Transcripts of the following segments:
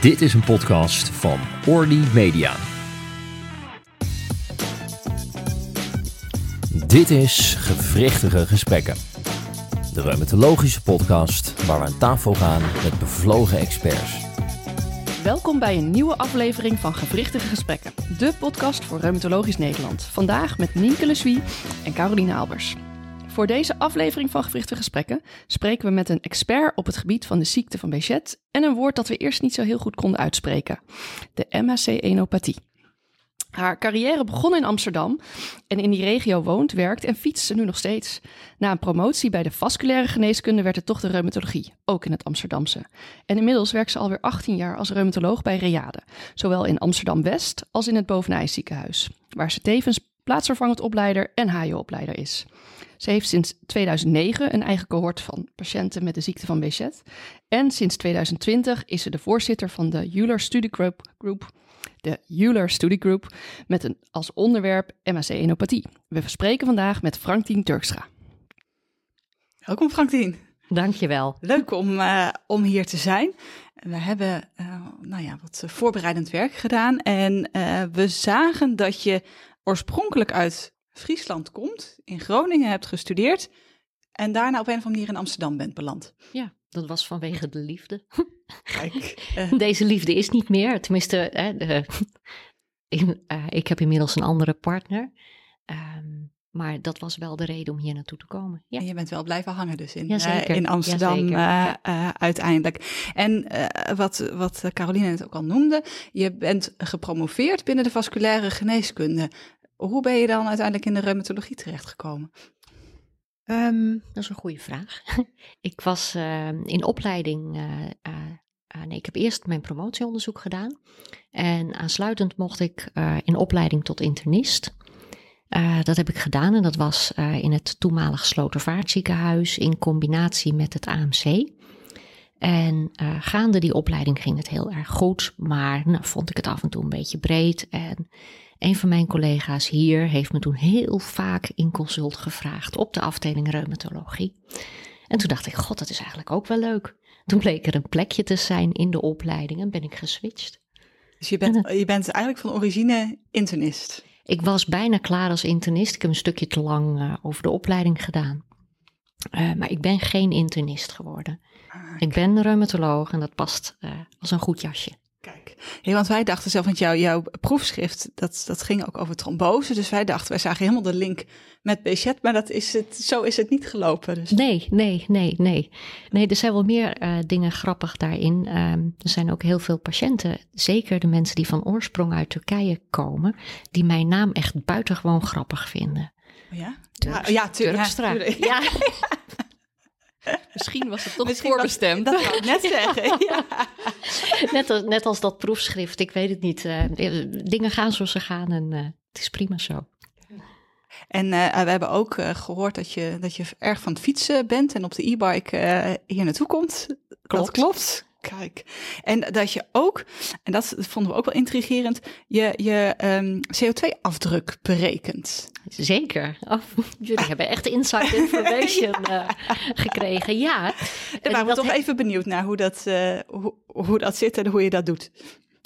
Dit is een podcast van Orly Media. Dit is Gewrichtige Gesprekken. De reumatologische podcast waar we aan tafel gaan met bevlogen experts. Welkom bij een nieuwe aflevering van Gewrichtige Gesprekken, de podcast voor Reumatologisch Nederland. Vandaag met Nienke Leswie en Caroline Albers. Voor deze aflevering van Gewrichtige Gesprekken spreken we met een expert op het gebied van de ziekte van Bechet en een woord dat we eerst niet zo heel goed konden uitspreken: de MHC-enopathie. Haar carrière begon in Amsterdam en in die regio woont, werkt en fietst ze nu nog steeds. Na een promotie bij de vasculaire geneeskunde werd het toch de reumatologie, ook in het Amsterdamse. En inmiddels werkt ze alweer 18 jaar als reumatoloog bij Reade, zowel in Amsterdam-West als in het Bovenij ziekenhuis, waar ze tevens plaatsvervangend opleider en HO-opleider is. Ze heeft sinds 2009 een eigen cohort van patiënten met de ziekte van Bechet. En sinds 2020 is ze de voorzitter van de Euler Study Group, Group de Euler Study Group, met een, als onderwerp MAC-enopathie. We spreken vandaag met Franktien Turkstra. Welkom Franktien. Dankjewel. Leuk om, uh, om hier te zijn. We hebben uh, nou ja, wat voorbereidend werk gedaan en uh, we zagen dat je oorspronkelijk uit Friesland komt, in Groningen hebt gestudeerd en daarna op een of andere manier in Amsterdam bent beland. Ja, dat was vanwege de liefde. Kijk, uh. Deze liefde is niet meer, tenminste, de, in, uh, ik heb inmiddels een andere partner. Um, maar dat was wel de reden om hier naartoe te komen. Ja. En je bent wel blijven hangen dus in, ja, in Amsterdam uiteindelijk. En wat, wat Caroline het ook al noemde, je bent gepromoveerd binnen de vasculaire geneeskunde. Hoe ben je dan uiteindelijk in de reumatologie terechtgekomen? Um, dat is een goede vraag. ik was uh, in opleiding. Uh, uh, nee, ik heb eerst mijn promotieonderzoek gedaan. En aansluitend mocht ik in opleiding tot internist. dat heb ik gedaan en dat was in het toenmalig Slotervaartziekenhuis in combinatie met het AMC. En gaande die opleiding ging het heel erg goed, maar nou, vond ik het af en toe een beetje breed. En een van mijn collega's hier heeft me toen heel vaak in consult gevraagd op de afdeling reumatologie. En toen dacht ik, god, dat is eigenlijk ook wel leuk. Toen bleek er een plekje te zijn in de opleiding en ben ik geswitcht. Dus je bent, je bent eigenlijk van origine internist? Ik was bijna klaar als internist. Ik heb een stukje te lang uh, over de opleiding gedaan. Uh, maar ik ben geen internist geworden. Ah, ik ben reumatoloog en dat past uh, als een goed jasje. Kijk, hey, want wij dachten zelf, want jou, jouw proefschrift, dat, dat ging ook over trombose. Dus wij dachten, wij zagen helemaal de link met Bechet, maar dat is het, zo is het niet gelopen. Dus. Nee, nee, nee, nee. Nee, er zijn wel meer uh, dingen grappig daarin. Um, er zijn ook heel veel patiënten, zeker de mensen die van oorsprong uit Turkije komen, die mijn naam echt buitengewoon grappig vinden. Oh ja? Turks, ja, tu Turkstra. Ja, ja. Misschien was het toch Misschien voorbestemd. Was, dat kan ik net zeggen. Ja. net, als, net als dat proefschrift, ik weet het niet. Uh, dingen gaan zoals ze gaan en uh, het is prima zo. En uh, we hebben ook gehoord dat je, dat je erg van het fietsen bent en op de e-bike hier naartoe komt. Klopt. Dat klopt. Kijk, en dat je ook, en dat vonden we ook wel intrigerend, je, je um, CO2-afdruk berekent. Zeker. Oh, jullie hebben echt inside information uh, gekregen, ja. Daar waren we toch even benieuwd naar hoe dat, uh, hoe, hoe dat zit en hoe je dat doet.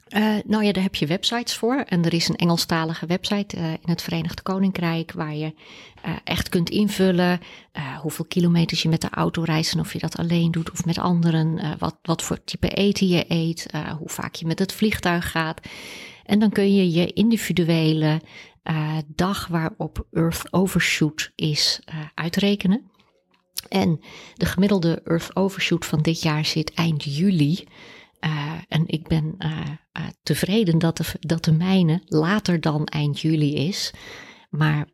Uh, nou ja, daar heb je websites voor. En er is een Engelstalige website uh, in het Verenigd Koninkrijk waar je uh, echt kunt invullen hoeveel kilometers je met de auto reist en of je dat alleen doet of met anderen. wat, wat voor type eten je eet, hoe vaak je met het vliegtuig gaat. En dan kun je je individuele dag waarop Earth Overshoot is uitrekenen. En de gemiddelde Earth Overshoot van dit jaar zit eind juli. Uh, en ik ben uh, uh, tevreden dat de, dat de mijne later dan eind juli is. Maar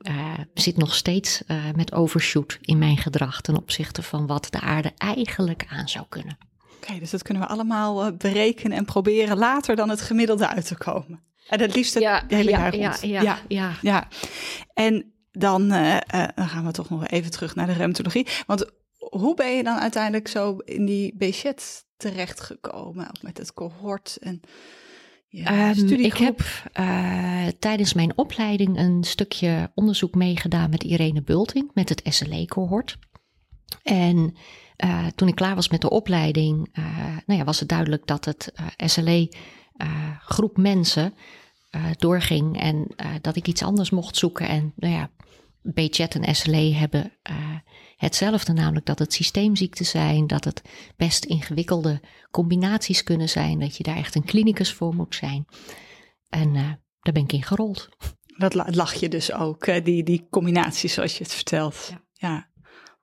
zit nog steeds met overshoot in mijn gedrag ten opzichte van wat de aarde eigenlijk aan zou kunnen. Oké, okay, dus dat kunnen we allemaal berekenen en proberen later dan het gemiddelde uit te komen. En het liefst het ja, hele ja, jaar ja, rond. Ja, ja, ja. ja. En dan, gaan we toch nog even terug naar de reumatologie. Want hoe ben je dan uiteindelijk zo in die Bechet terechtgekomen? Ook met het cohort en ja, um, Ik heb uh, tijdens mijn opleiding een stukje onderzoek meegedaan met Irene Bulting met het SLE-cohort. En uh, toen ik klaar was met de opleiding, uh, nou ja, was het duidelijk dat het uh, SLE groep mensen doorging en dat ik iets anders mocht zoeken. En nou ja, BChat en SLE hebben hetzelfde, namelijk dat het systeemziekten zijn, dat het best ingewikkelde combinaties kunnen zijn, dat je daar echt een klinicus voor moet zijn. En daar ben ik in gerold. Dat lag je dus ook, die, die combinaties zoals je het vertelt. ja. ja.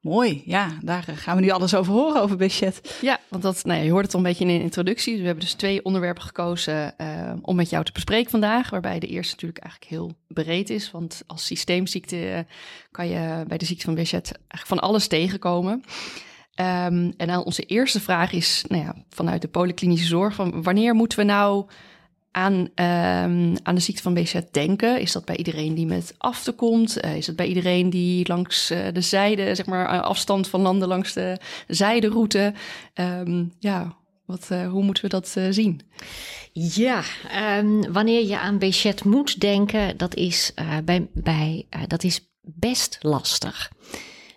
Mooi, ja, daar gaan we nu alles over horen, over budget. Ja, want dat, nou ja, je hoort het al een beetje in de introductie. Dus we hebben dus twee onderwerpen gekozen uh, om met jou te bespreken vandaag. Waarbij de eerste natuurlijk eigenlijk heel breed is. Want als systeemziekte uh, kan je bij de ziekte van budget eigenlijk van alles tegenkomen. Um, en dan onze eerste vraag is, nou ja, vanuit de polyklinische zorg, van wanneer moeten we nou aan, um, aan de ziekte van BZ denken? Is dat bij iedereen die met afte komt? Uh, is het bij iedereen die langs uh, de zijde, zeg maar, afstand van landen langs de zijderoute? Um, ja, wat, uh, hoe moeten we dat zien? Ja, um, wanneer je aan BZ moet denken, dat is, bij, bij, dat is best lastig.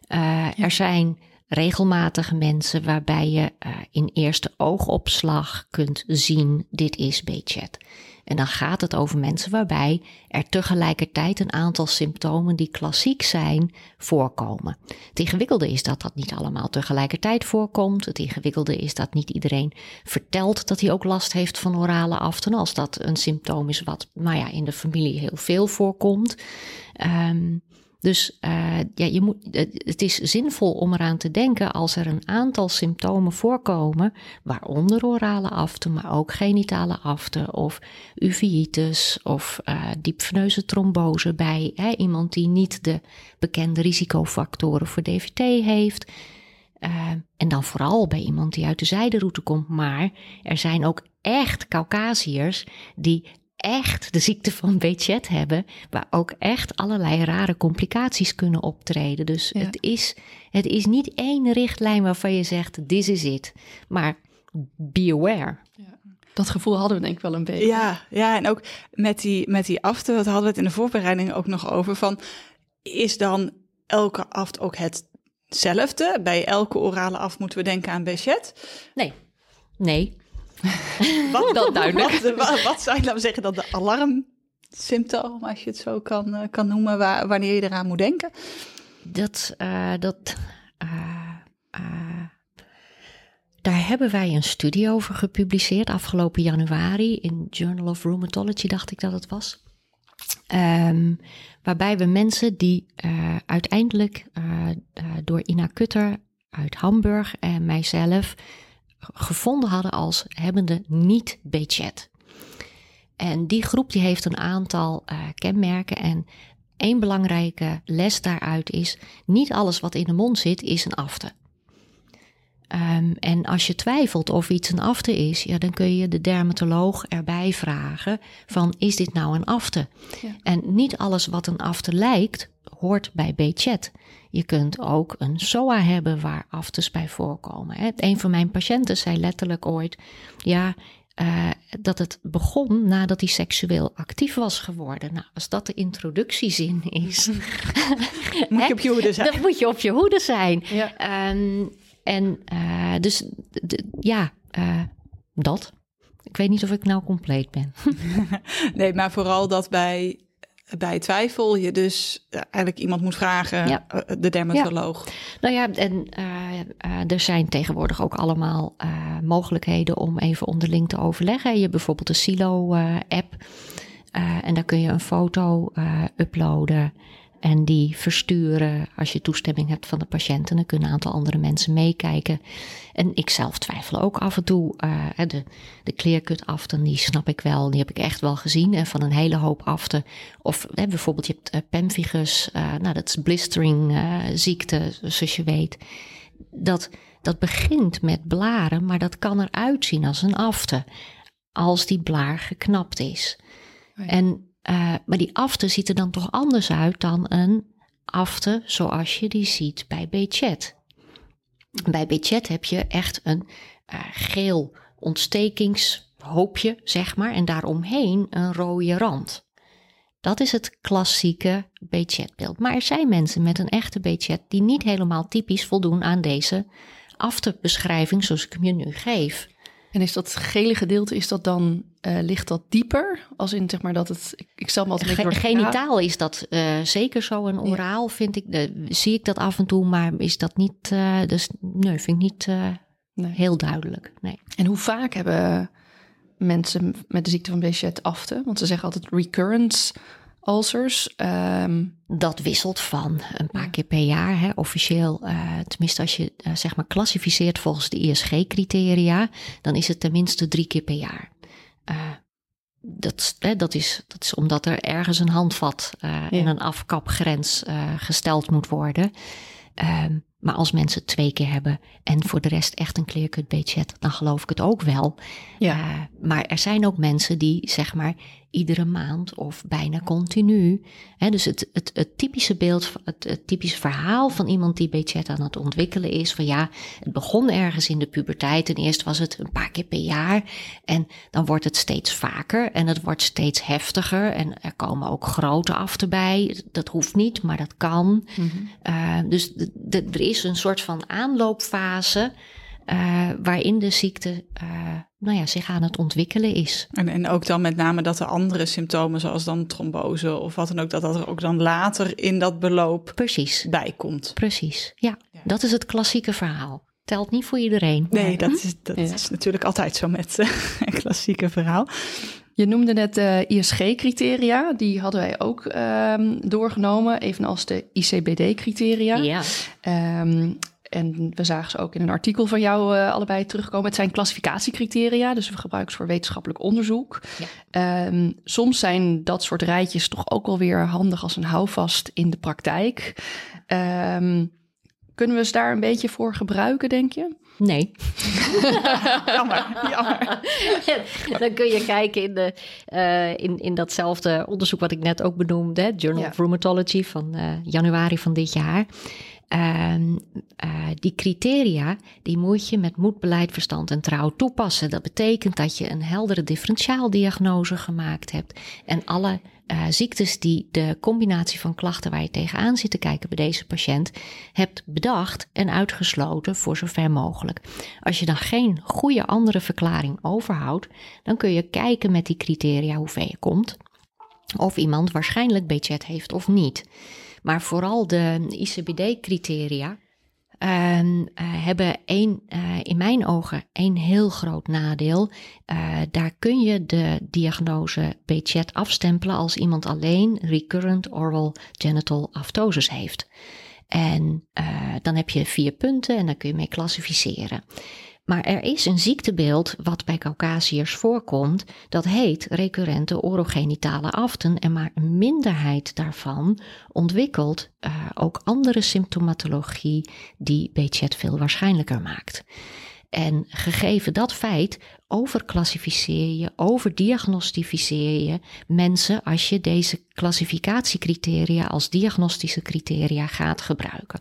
Ja. Er zijn regelmatige mensen waarbij je uh, in eerste oogopslag kunt zien, dit is B-chat. En dan gaat het over mensen waarbij er tegelijkertijd een aantal symptomen die klassiek zijn voorkomen. Het ingewikkelde is dat dat niet allemaal tegelijkertijd voorkomt. Het ingewikkelde is dat niet iedereen vertelt dat hij ook last heeft van orale aften. Als dat een symptoom is wat nou ja, in de familie heel veel voorkomt. Um, dus uh, ja, je moet, het is zinvol om eraan te denken als er een aantal symptomen voorkomen, waaronder orale aften, maar ook genitale aften of uveitis of uh, diepveneuze trombose bij hè, iemand die niet de bekende risicofactoren voor DVT heeft. En dan vooral bij iemand die uit de zijderoute komt. Maar er zijn ook echt Caucasiërs die echt de ziekte van Bechet hebben, waar ook echt allerlei rare complicaties kunnen optreden. Dus het, is, het is niet één richtlijn waarvan je zegt, this is it. Maar be aware. Ja. Dat gevoel hadden we denk ik wel een beetje. Ja, ja en ook met die, met die afte, wat hadden we het in de voorbereiding ook nog over, van is dan elke aft ook hetzelfde? Bij elke orale aft moeten we denken aan Bechet? Nee, nee. wat, dat duidelijk. Wat, wat, zou je nou zeggen dat de alarmsymptoom, als je het zo kan, uh, kan noemen, waar, wanneer je eraan moet denken? Dat, uh, dat uh, daar hebben wij een studie over gepubliceerd afgelopen januari in Journal of Rheumatology, dacht ik dat het was. Um, waarbij we mensen die uiteindelijk door Ina Kutter uit Hamburg en mijzelf gevonden hadden als hebbende niet Bechet. En die groep die heeft een aantal uh, kenmerken en één belangrijke les daaruit is, niet alles wat in de mond zit is een afte. Um, en als je twijfelt of iets een afte is, ja, dan kun je de dermatoloog erbij vragen van is dit nou een afte? Ja. En niet alles wat een afte lijkt, hoort bij Bechet. Je kunt ook een SOA hebben waar aftes bij voorkomen. Een van mijn patiënten zei letterlijk ooit: ja, uh, dat het begon nadat hij seksueel actief was geworden. Nou, als dat de introductiezin is. moet je op je hoede zijn. Dan moet je op je hoede zijn. Ja. Um, en uh, dus ja, uh, dat. Ik weet niet of ik nou compleet ben. nee, maar vooral dat bij bij twijfel je dus eigenlijk iemand moet vragen, ja. Eh, de dermatoloog. Ja. Nou ja, en uh, uh, er zijn tegenwoordig ook allemaal uh, mogelijkheden om even onderling te overleggen. Je hebt bijvoorbeeld de Silo-app en daar kun je een foto uploaden en die versturen als je toestemming hebt van de patiënt. En dan kunnen een aantal andere mensen meekijken. En ik zelf twijfel ook af en toe. Uh, de, de clearcut aften, die snap ik wel. Die heb ik echt wel gezien. En van een hele hoop aften. Of hè, bijvoorbeeld je hebt uh, pemphigus. Uh, nou, dat is blistering ziekte, zoals je weet. Dat, dat begint met blaren, maar dat kan eruit zien als een afte. Als die blaar geknapt is. Oh en uh, maar die afte ziet er dan toch anders uit dan een afte zoals je die ziet bij Bechet. Bij Bechet heb je echt een uh, geel ontstekingshoopje, zeg maar, en daaromheen een rode rand. Dat is het klassieke budgetbeeld. Maar er zijn mensen met een echte budget die niet helemaal typisch voldoen aan deze aftebeschrijving zoals ik hem je nu geef. En is dat gele gedeelte, is dat dan, uh, ligt dat dieper? Als in zeg maar dat het, ik, ik stel me altijd Ge Genitaal is dat uh, zeker zo. En oraal vind ik, uh, zie ik dat af en toe, maar is dat niet, dus nee, vind ik niet nee. heel duidelijk. Nee. En hoe vaak hebben mensen met de ziekte van Behçet afte? Want ze zeggen altijd recurrence ulcers. Um... Dat wisselt van een paar keer per jaar. Hè. Officieel, uh, tenminste als je uh, zeg maar klassificeert volgens de ISG-criteria, dan is het tenminste drie keer per jaar. Uh, dat, hè, dat, is, dat is omdat er ergens een handvat ja. en een afkapgrens gesteld moet worden. Um, maar als mensen het twee keer hebben en voor de rest echt een clear-cut budget, dan geloof ik het ook wel. Ja. Uh, maar er zijn ook mensen die zeg maar iedere maand of bijna continu. Dus het, het, het typische beeld, het, het typische verhaal van iemand die budget aan het ontwikkelen is van ja, het begon ergens in de puberteit en eerst was het een paar keer per jaar en dan wordt het steeds vaker en het wordt steeds heftiger en er komen ook grote aften bij. Dat hoeft niet, maar dat kan. Mm -hmm. uh, dus er is een soort van aanloopfase uh, waarin de ziekte uh, nou ja, zich aan het ontwikkelen is. En, en ook dan met name dat er andere symptomen, zoals dan trombose of wat dan ook, dat dat er ook dan later in dat beloop Precies. bij komt. Precies, ja. ja. Dat is het klassieke verhaal. Telt niet voor iedereen. Nee, dat, is, dat ja. is natuurlijk altijd zo met uh, een klassieke verhaal. Je noemde net de ISG-criteria, die hadden wij ook um, doorgenomen, evenals de ICBD-criteria. Ja. Um, en we zagen ze ook in een artikel van jou uh, allebei terugkomen. Het zijn klassificatiecriteria, dus we gebruiken ze voor wetenschappelijk onderzoek. Ja. Um, soms zijn dat soort rijtjes toch ook wel weer handig als een houvast in de praktijk. Um, kunnen we ze daar een beetje voor gebruiken, denk je? Nee. jammer, jammer. Dan kun je kijken in, de, uh, in, in datzelfde onderzoek wat ik net ook benoemde, Journal ja. of Rheumatology van uh, januari van dit jaar. Uh, uh, die criteria, die moet je met moed, beleid, verstand en trouw toepassen. Dat betekent dat je een heldere differentiaaldiagnose gemaakt hebt en alle uh, ziektes die de combinatie van klachten waar je tegenaan zit te kijken bij deze patiënt hebt bedacht en uitgesloten voor zover mogelijk. Als je dan geen goede andere verklaring overhoudt, dan kun je kijken met die criteria hoe ver je komt. Of iemand waarschijnlijk budget heeft of niet. Maar vooral de ICBD-criteria uh, uh, hebben een, uh, in mijn ogen een heel groot nadeel. daar kun je de diagnose BChat afstempelen als iemand alleen recurrent oral genital aftosis heeft. En dan heb je vier punten en daar kun je mee klassificeren. Maar er is een ziektebeeld wat bij Caucasiërs voorkomt, dat heet recurrente orogenitale aften en maar een minderheid daarvan ontwikkelt uh, ook andere symptomatologie die BChat veel waarschijnlijker maakt. En gegeven dat feit overklassificeer je, overdiagnostificeer je mensen als je deze klassificatiecriteria als diagnostische criteria gaat gebruiken.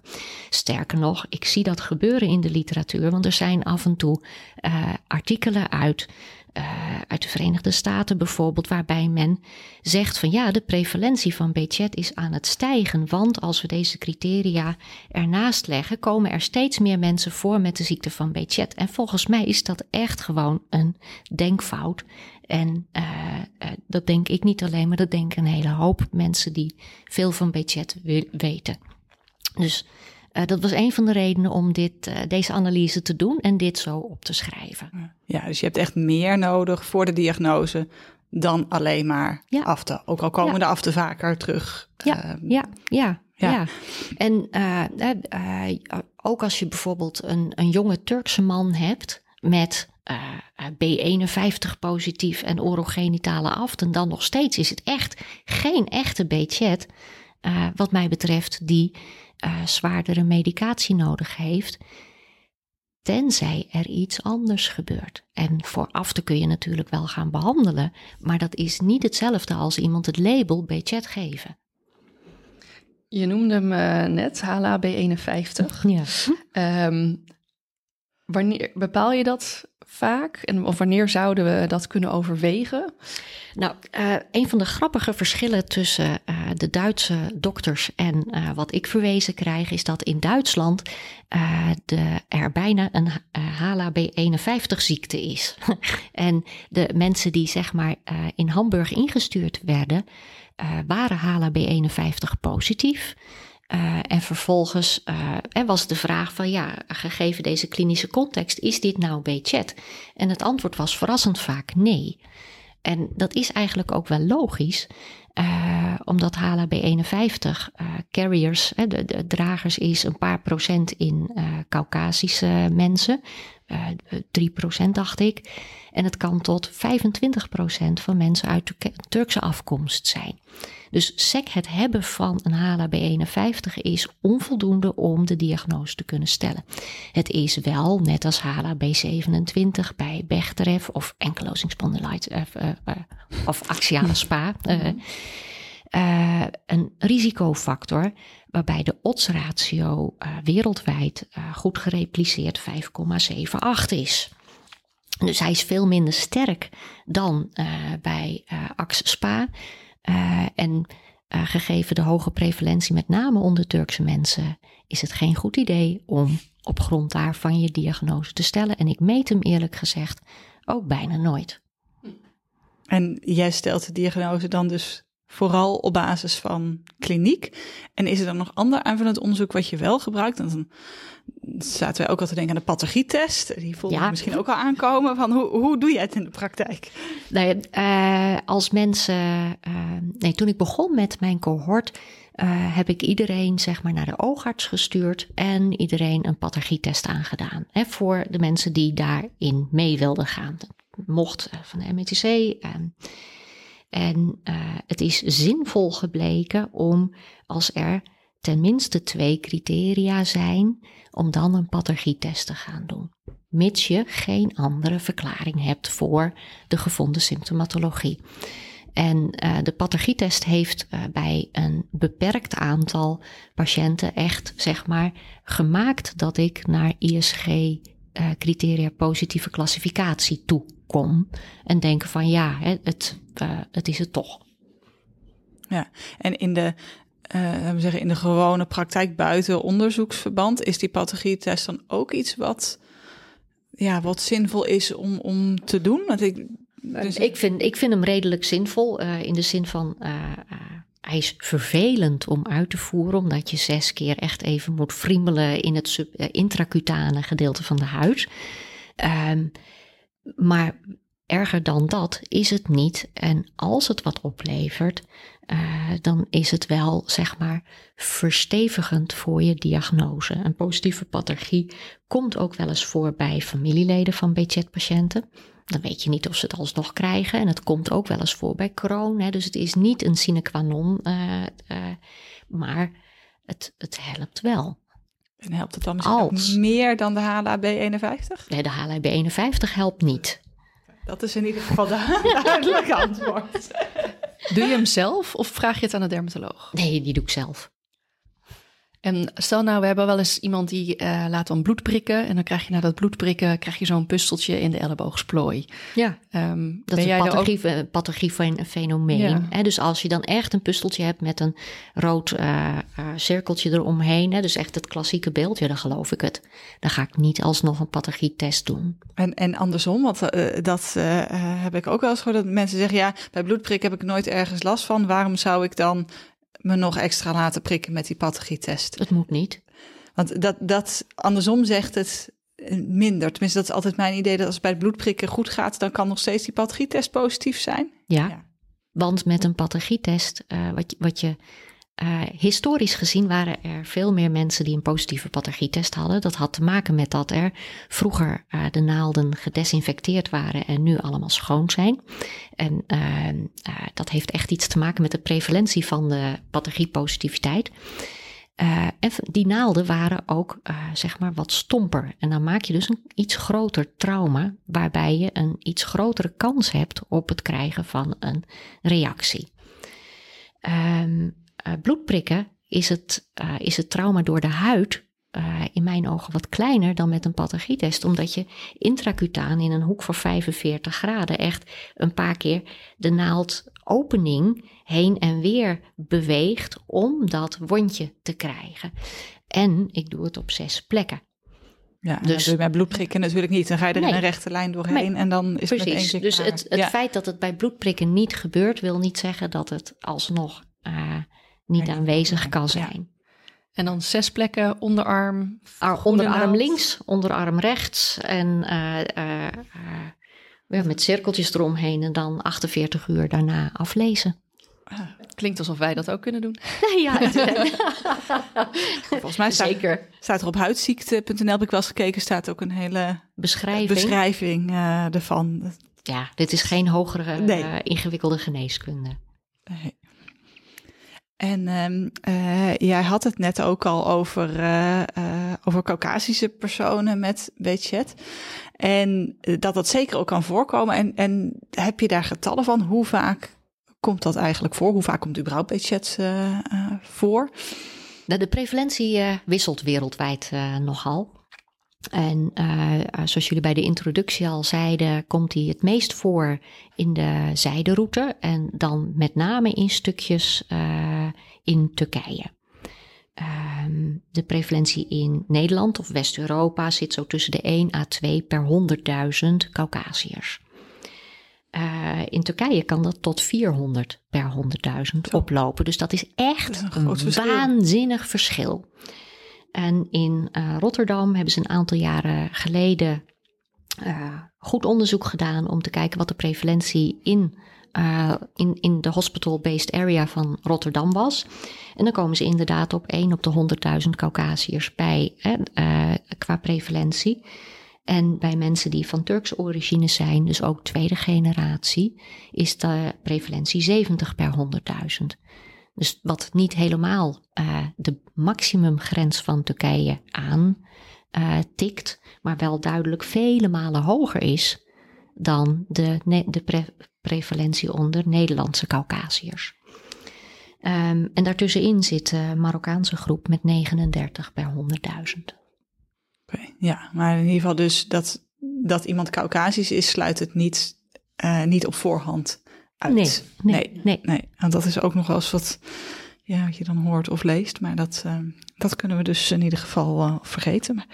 Sterker nog, ik zie dat gebeuren in de literatuur, want er zijn af en toe uh, artikelen uit uh, uit de Verenigde Staten bijvoorbeeld, waarbij men zegt van ja, de prevalentie van BChat is aan het stijgen, want als we deze criteria ernaast leggen, komen er steeds meer mensen voor met de ziekte van BChat. En volgens mij is dat echt gewoon een denkfout. En uh, uh, dat denk ik niet alleen, maar dat denken een hele hoop mensen die veel van BChat weten. Dus uh, dat was een van de redenen om dit, uh, deze analyse te doen en dit zo op te schrijven. Ja, dus je hebt echt meer nodig voor de diagnose dan alleen maar ja. afte. Ook al komen ja. de afte vaker terug. Ja, uh, ja, ja. Ja. ja. en ook als je bijvoorbeeld een, een jonge Turkse man hebt met B51 positief en orogenitale aften, dan nog steeds is het echt geen echte B-chat, wat mij betreft, die uh, zwaardere medicatie nodig heeft, tenzij er iets anders gebeurt. En vooraf kun je natuurlijk wel gaan behandelen, maar dat is niet hetzelfde als iemand het label B-chat geven. Je noemde hem uh, net, HLA B51. Ja. Um, wanneer bepaal je dat vaak? En wanneer zouden we dat kunnen overwegen? Nou, uh, een van de grappige verschillen tussen uh, de Duitse dokters en uh, wat ik verwezen krijg, is dat in Duitsland de, er bijna een HLA-B51-ziekte is. en de mensen die zeg maar in Hamburg ingestuurd werden, waren HLA-B51 positief. Uh, en vervolgens er was de vraag van ja, gegeven deze klinische context, is dit nou B-chat? En het antwoord was verrassend vaak nee. En dat is eigenlijk ook wel logisch, uh, omdat HLA-B51 carriers, de, de, dragers is een paar procent in Caucasische mensen, 3% dacht ik. En het kan tot 25% van mensen uit Turkse afkomst zijn. Dus SEC het hebben van een HLA-B51 is onvoldoende om de diagnose te kunnen stellen. Het is wel, net als HLA-B27 bij Bechterew of ankylosing spondylitis uh, uh, uh, of axiale spa, een risicofactor waarbij de oddsratio wereldwijd goed gerepliceerd 5,78 is. Dus hij is veel minder sterk dan bij AX SPA. Uh, en uh, gegeven de hoge prevalentie, met name onder Turkse mensen, is het geen goed idee om op grond daarvan je diagnose te stellen. En ik meet hem eerlijk gezegd ook bijna nooit. En jij stelt de diagnose dan dus vooral op basis van kliniek. En is er dan nog ander aanvullend onderzoek wat je wel gebruikt? Dan zaten wij ook al te denken aan de pathologietest. Die voelde ja. misschien ook al aankomen. Van hoe, hoe doe je het in de praktijk? Nou uh, als mensen. Uh, nee, toen ik begon met mijn cohort. Uh, heb ik iedereen zeg maar naar de oogarts gestuurd en iedereen een pathologietest aangedaan. Hè, voor de mensen die daarin mee wilden gaan. Dat mocht van de MTC. En het is zinvol gebleken om als er tenminste twee criteria zijn om dan een pathologietest te gaan doen. Mits je geen andere verklaring hebt voor de gevonden symptomatologie. En uh, de pathologietest heeft uh, bij een beperkt aantal patiënten echt, zeg maar, gemaakt dat ik naar ISG-criteria positieve klassificatie toe kom. En denken van ja, het, het is het toch. Ja, en in de uh, we zeggen in de gewone praktijk buiten onderzoeksverband, is die pathologietest dan ook iets wat, ja, wat zinvol is om, om te doen? Want ik, dus... ik, vind, ik vind hem redelijk zinvol uh, in de zin van. Hij is vervelend om uit te voeren, omdat je zes keer echt even moet friemelen in het sub, intracutane gedeelte van de huid. Um, maar erger dan dat is het niet. En als het wat oplevert, uh, dan is het wel, zeg maar, verstevigend voor je diagnose. Een positieve pathologie komt ook wel eens voor bij familieleden van BChet-patiënten. Dan weet je niet of ze het alsnog krijgen. En het komt ook wel eens voor bij Crohn. Hè. Dus het is niet een sine qua non, uh, uh, maar het, het helpt wel. En helpt het dan misschien Als, meer dan de HLA-B51? Nee, de HLA-B51 helpt niet. Dat is in ieder geval de duidelijke antwoord. Doe je hem zelf of vraag je het aan de dermatoloog? Nee, die doe ik zelf. En stel nou, we hebben wel eens iemand die uh, laat dan bloed prikken. En dan krijg je na dat bloed prikken krijg je zo'n pusteltje in de elleboogsplooi. Ja, um, dat is een pathologie, ook... pathologie van een fenomeen. Ja. Dus als je dan echt een pusteltje hebt met een rood uh, uh, cirkeltje eromheen. Hè, dus echt het klassieke beeld, ja, dan geloof ik het. Dan ga ik niet alsnog een pathologietest doen. En, en andersom, want dat heb ik ook wel eens gehoord. Dat mensen zeggen, ja, bij bloedprik heb ik nooit ergens last van. Waarom zou ik dan me nog extra laten prikken met die pathologietest. Het moet niet. Want dat, dat andersom zegt het minder. Tenminste, dat is altijd mijn idee dat als het bij het bloedprikken goed gaat, dan kan nog steeds die pathologietest positief zijn. Ja, ja. want met een pathologietest, uh, wat, wat je uh, historisch gezien waren er veel meer mensen die een positieve pathologietest hadden. Dat had te maken met dat er vroeger uh, de naalden gedesinfecteerd waren en nu allemaal schoon zijn. En uh, dat heeft echt iets te maken met de prevalentie van de pathologiepositiviteit. en die naalden waren ook zeg maar wat stomper. En dan maak je dus een iets groter trauma, waarbij je een iets grotere kans hebt op het krijgen van een reactie. Um, uh, bloedprikken is het, uh, is het trauma door de huid uh, in mijn ogen wat kleiner dan met een pathogietest. Omdat je intracutaan in een hoek van 45 graden echt een paar keer de naaldopening heen en weer beweegt om dat wondje te krijgen. En ik doe het op zes plekken. Ja, dus, bij bloedprikken natuurlijk niet. Dan ga je er in een rechte lijn doorheen en dan is precies. het met één Dus het, het feit dat het bij bloedprikken niet gebeurt, wil niet zeggen dat het alsnog uh, niet aanwezig kan zijn. En dan zes plekken, onderarm. Ar, onderarm links, onderarm rechts. En uh, uh, met cirkeltjes eromheen. En dan 48 uur daarna aflezen. Ah, klinkt alsof wij dat ook kunnen doen. ja, volgens mij staat, Zeker. staat er op huidziekte.nl, heb ik wel eens gekeken, staat ook een hele beschrijving, beschrijving ervan. Ja, dit is geen hogere nee. ingewikkelde geneeskunde. Nee. En um, uh, jij had het net ook al over, uh, over Caucasische personen met BChat. En dat dat zeker ook kan voorkomen. En, en heb je daar getallen van? Hoe vaak komt dat eigenlijk voor? Hoe vaak komt überhaupt BChat voor? De prevalentie wisselt wereldwijd nogal. En uh, zoals jullie bij de introductie al zeiden, komt die het meest voor in de zijderoute en dan met name in stukjes uh, in Turkije. Um, de prevalentie in Nederland of West-Europa zit zo tussen de 1 à 2 per 100.000 Caucasiërs. Uh, in Turkije kan dat tot 400 per 100.000 oplopen. Dus dat is echt dat is een, een verschil. waanzinnig verschil. En in uh, Rotterdam hebben ze een aantal jaren geleden uh, goed onderzoek gedaan om te kijken wat de prevalentie in, uh, in, in de hospital-based area van Rotterdam was. En dan komen ze inderdaad op 1 op de 100.000 Caucasiërs bij qua prevalentie. En bij mensen die van Turks origine zijn, dus ook tweede generatie, is de prevalentie 70 per 100.000. Dus wat niet helemaal uh, de maximumgrens van Turkije aan uh, tikt, maar wel duidelijk vele malen hoger is dan de, de pre prevalentie onder Nederlandse Caucasiërs. Um, en daartussenin zit de Marokkaanse groep met 39 per 100.000. Oké, ja, maar in ieder geval dus dat, dat iemand Caucasisch is, sluit het niet, uh, niet op voorhand uit. Nee, nee, nee. nee. Want dat is ook nog wel eens wat, ja, wat je dan hoort of leest. Maar dat, uh, dat kunnen we dus in ieder geval uh, vergeten. Maar,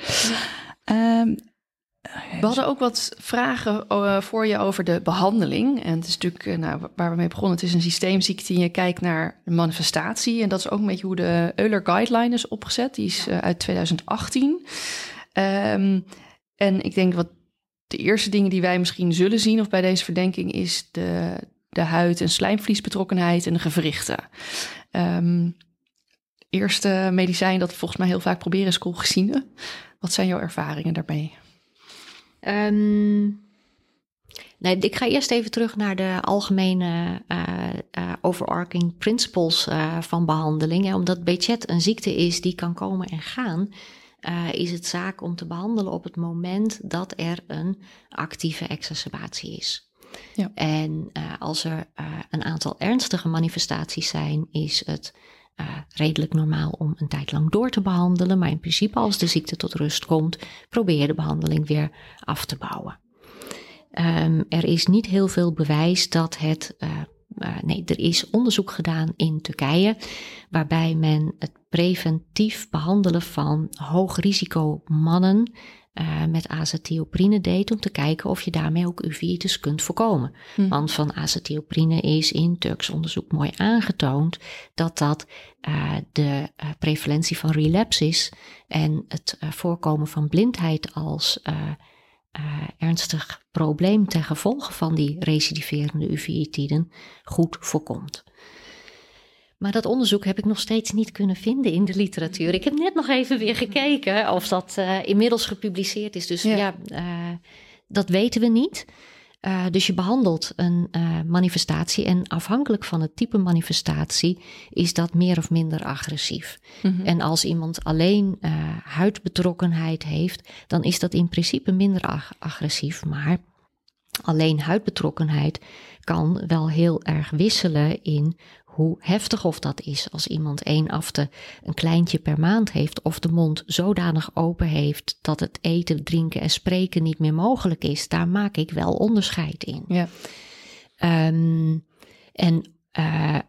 um, we hadden ook wat vragen uh, voor je over de behandeling. En het is natuurlijk, nou, waar we mee begonnen, het is een systeemziekte en je kijkt naar de manifestatie. En dat is ook een beetje hoe de Euler Guideline is opgezet. Die is uit 2018. Um, en ik denk wat de eerste dingen die wij misschien zullen zien of bij deze verdenking is de, de huid- en slijmvliesbetrokkenheid en de gewrichten. Um, eerste medicijn dat we volgens mij heel vaak proberen is colchicine. Wat zijn jouw ervaringen daarmee? Um, nee, ik ga eerst even terug naar de algemene uh, overarching principles uh, van behandeling. Omdat BChat een ziekte is die kan komen en gaan, is het zaak om te behandelen op het moment dat er een actieve exacerbatie is. Ja. En uh, als er uh, een aantal ernstige manifestaties zijn, is het uh, redelijk normaal om een tijd lang door te behandelen. Maar in principe, als de ziekte tot rust komt, probeer de behandeling weer af te bouwen. Um, er is niet heel veel bewijs dat het. nee, er is onderzoek gedaan in Turkije, waarbij men het preventief behandelen van hoog risico mannen uh, met azatioprine deed om te kijken of je daarmee ook uveitis kunt voorkomen. Hm. Want van azatioprine is in Turks onderzoek mooi aangetoond dat dat uh, de uh, prevalentie van relapse is en het voorkomen van blindheid als ernstig probleem ten gevolge van die recidiverende uveïtiden goed voorkomt. Maar dat onderzoek heb ik nog steeds niet kunnen vinden in de literatuur. Ik heb net nog even weer gekeken of dat uh, inmiddels gepubliceerd is. Dus ja, ja uh, dat weten we niet. Uh, dus je behandelt een manifestatie en afhankelijk van het type manifestatie is dat meer of minder agressief. Mm -hmm. En als iemand alleen huidbetrokkenheid heeft, dan is dat in principe minder ag agressief. Maar alleen huidbetrokkenheid kan wel heel erg wisselen in hoe heftig of dat is als iemand één afte een kleintje per maand heeft of de mond zodanig open heeft dat het eten, drinken en spreken niet meer mogelijk is, daar maak ik wel onderscheid in. Ja. Ehm, en uh,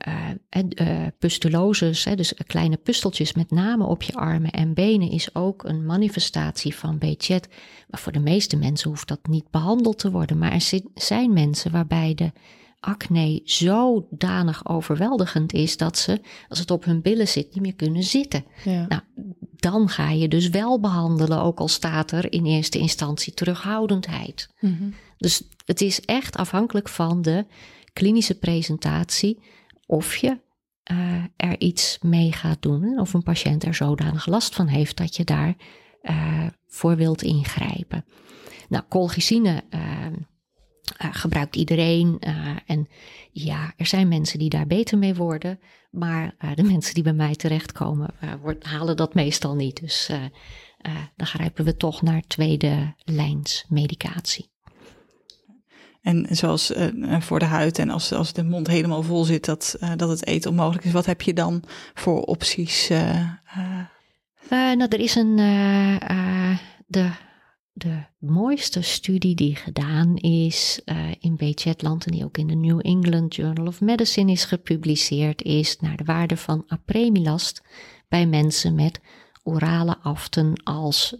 uh, pustuloses, hè, dus kleine pusteltjes met name op je armen en benen, is ook een manifestatie van Bechet. Maar voor de meeste mensen hoeft dat niet behandeld te worden. Maar er zijn mensen waarbij de acne zodanig overweldigend is dat ze, als het op hun billen zit, niet meer kunnen zitten. Ja. Nou, dan ga je dus wel behandelen, ook al staat er in eerste instantie terughoudendheid. Mm Dus het is echt afhankelijk van de klinische presentatie of je uh, er iets mee gaat doen. Of een patiënt er zodanig last van heeft dat je daar uh, voor wilt ingrijpen. Nou, colchicine uh, gebruikt iedereen. en ja, er zijn mensen die daar beter mee worden. Maar de mensen die bij mij terechtkomen, halen dat meestal niet. Dus dan grijpen we toch naar tweede lijns medicatie. En zoals voor de huid en als, als de mond helemaal vol zit, dat, dat het eten onmogelijk is. Wat heb je dan voor opties? Nou, er is een. de, de mooiste studie die gedaan is in Bechetland en die ook in de New England Journal of Medicine is gepubliceerd, is naar de waarde van apremilast bij mensen met orale aften als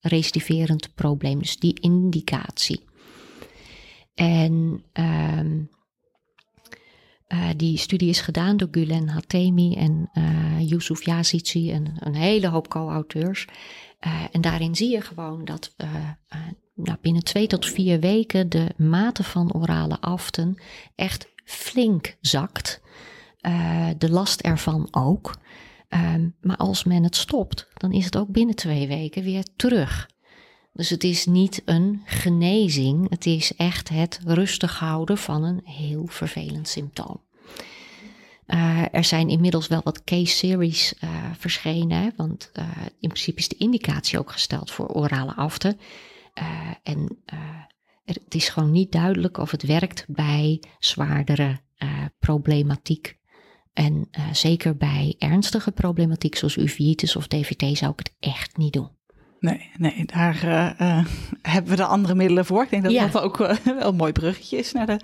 recidiverend probleem. Dus die indicatie. En um, uh, die studie is gedaan door Gulen Hatemi en uh, Yusuf Yazici en een hele hoop co-auteurs. Uh, en daarin zie je gewoon dat nou, binnen twee tot vier weken de mate van orale aften echt flink zakt. de last ervan ook. Um, maar als men het stopt, dan is het ook binnen twee weken weer terug. Dus het is niet een genezing, het is echt het rustig houden van een heel vervelend symptoom. Uh, er zijn inmiddels wel wat case series uh, verschenen, want uh, in principe is de indicatie ook gesteld voor orale afte. en het is gewoon niet duidelijk of het werkt bij zwaardere problematiek. En zeker bij ernstige problematiek zoals uveitis of DVT zou ik het echt niet doen. Nee, nee daar hebben we de andere middelen voor. Ik denk dat dat ook wel een mooi bruggetje is naar de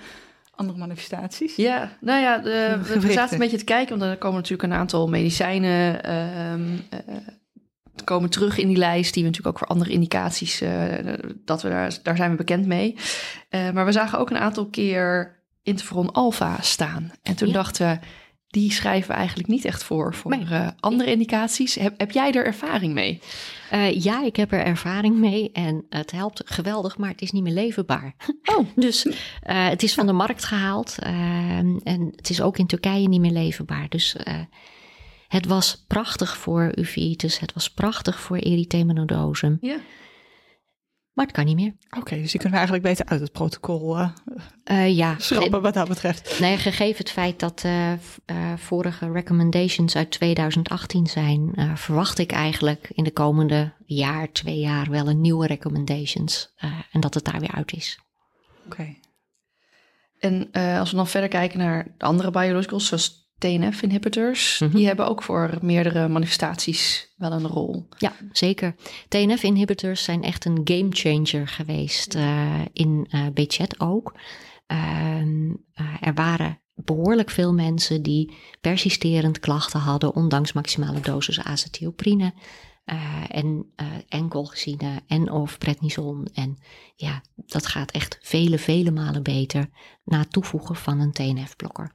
andere manifestaties. Ja, nou ja, de, we zaten een beetje te kijken, want er komen natuurlijk een aantal medicijnen uh, komen terug in die lijst, die we natuurlijk ook voor andere indicaties, dat we daar, daar zijn we bekend mee. maar we zagen ook een aantal keer interferon alfa staan. En toen dachten we, die schrijven we eigenlijk niet echt voor voor nee. andere indicaties. Heb, heb jij er ervaring mee? Uh, ja, ik heb er ervaring mee en het helpt geweldig, maar het is niet meer leverbaar. Oh. dus uh, het is van de markt gehaald en het is ook in Turkije niet meer leverbaar. Dus het was prachtig voor uveitis, het was prachtig voor erythema nodosum. Ja. Maar het kan niet meer. Oké, dus die kunnen we eigenlijk beter uit het protocol uh, uh, ja. schrappen wat dat betreft. Nee, gegeven het feit dat uh, vorige recommendations uit 2018 zijn, verwacht ik eigenlijk in de komende jaar, twee jaar wel een nieuwe recommendations. en dat het daar weer uit is. Oké. En als we dan verder kijken naar de andere biologicals, zoals TNF-inhibitors, die mhm. hebben ook voor meerdere manifestaties wel een rol. Ja, zeker. TNF-inhibitors zijn echt een game changer geweest uh, in uh, eh, ook. Uh, er waren behoorlijk veel mensen die persisterend klachten hadden, ondanks maximale dosis acetylprine. Uh, en uh, gezien en of prednison. En ja, dat gaat echt vele, vele malen beter na toevoegen van een TNF-blokker.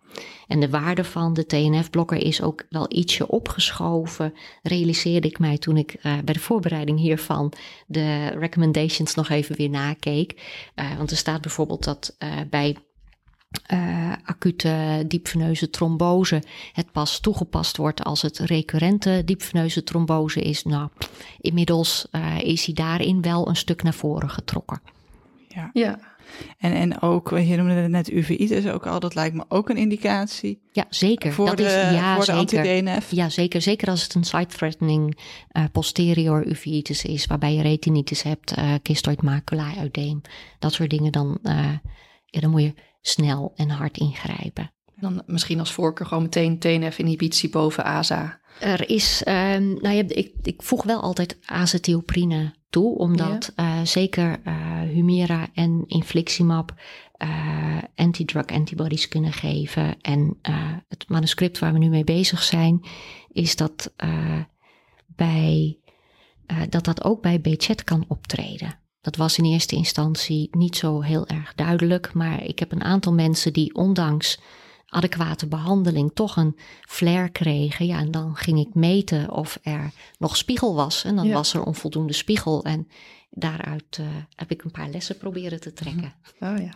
En de waarde van de TNF-blokker is ook wel ietsje opgeschoven, realiseerde ik mij toen ik uh, bij de voorbereiding hiervan de recommendations nog even weer nakeek. want er staat bijvoorbeeld dat bij uh, acute diepveneuze trombose het pas toegepast wordt als het recurrente diepveneuze trombose is. Nou, inmiddels uh, is hij daarin wel een stuk naar voren getrokken. Ja. ja. En, en ook, je noemde het net uveitis ook al, dat lijkt me ook een indicatie. Ja, zeker. Voor dat de, is, ja, voor de anti-DNF. Ja, zeker. Zeker als het een side-threatening uh, posterior uveitis is, waarbij je retinitis hebt, uh, cystoid macula, udeem, dat soort dingen, dan, uh, ja, dan moet je snel en hard ingrijpen. Dan misschien als voorkeur gewoon meteen TNF-inhibitie boven ASA. Er is, ehm, nou ja, ik, ik voeg wel altijd azethioprine toe, omdat eh, zeker uh, Humira en Infliximab uh, antidrug antibodies kunnen geven. En het manuscript waar we nu mee bezig zijn, is dat bij, dat, dat ook bij BChat kan optreden. Dat was in eerste instantie niet zo heel erg duidelijk, maar ik heb een aantal mensen die ondanks adequate behandeling toch een flare kregen. Ja, en dan ging ik meten of er nog spiegel was. En dan was er onvoldoende spiegel. En daaruit uh, heb ik een paar lessen proberen te trekken. Oh ja.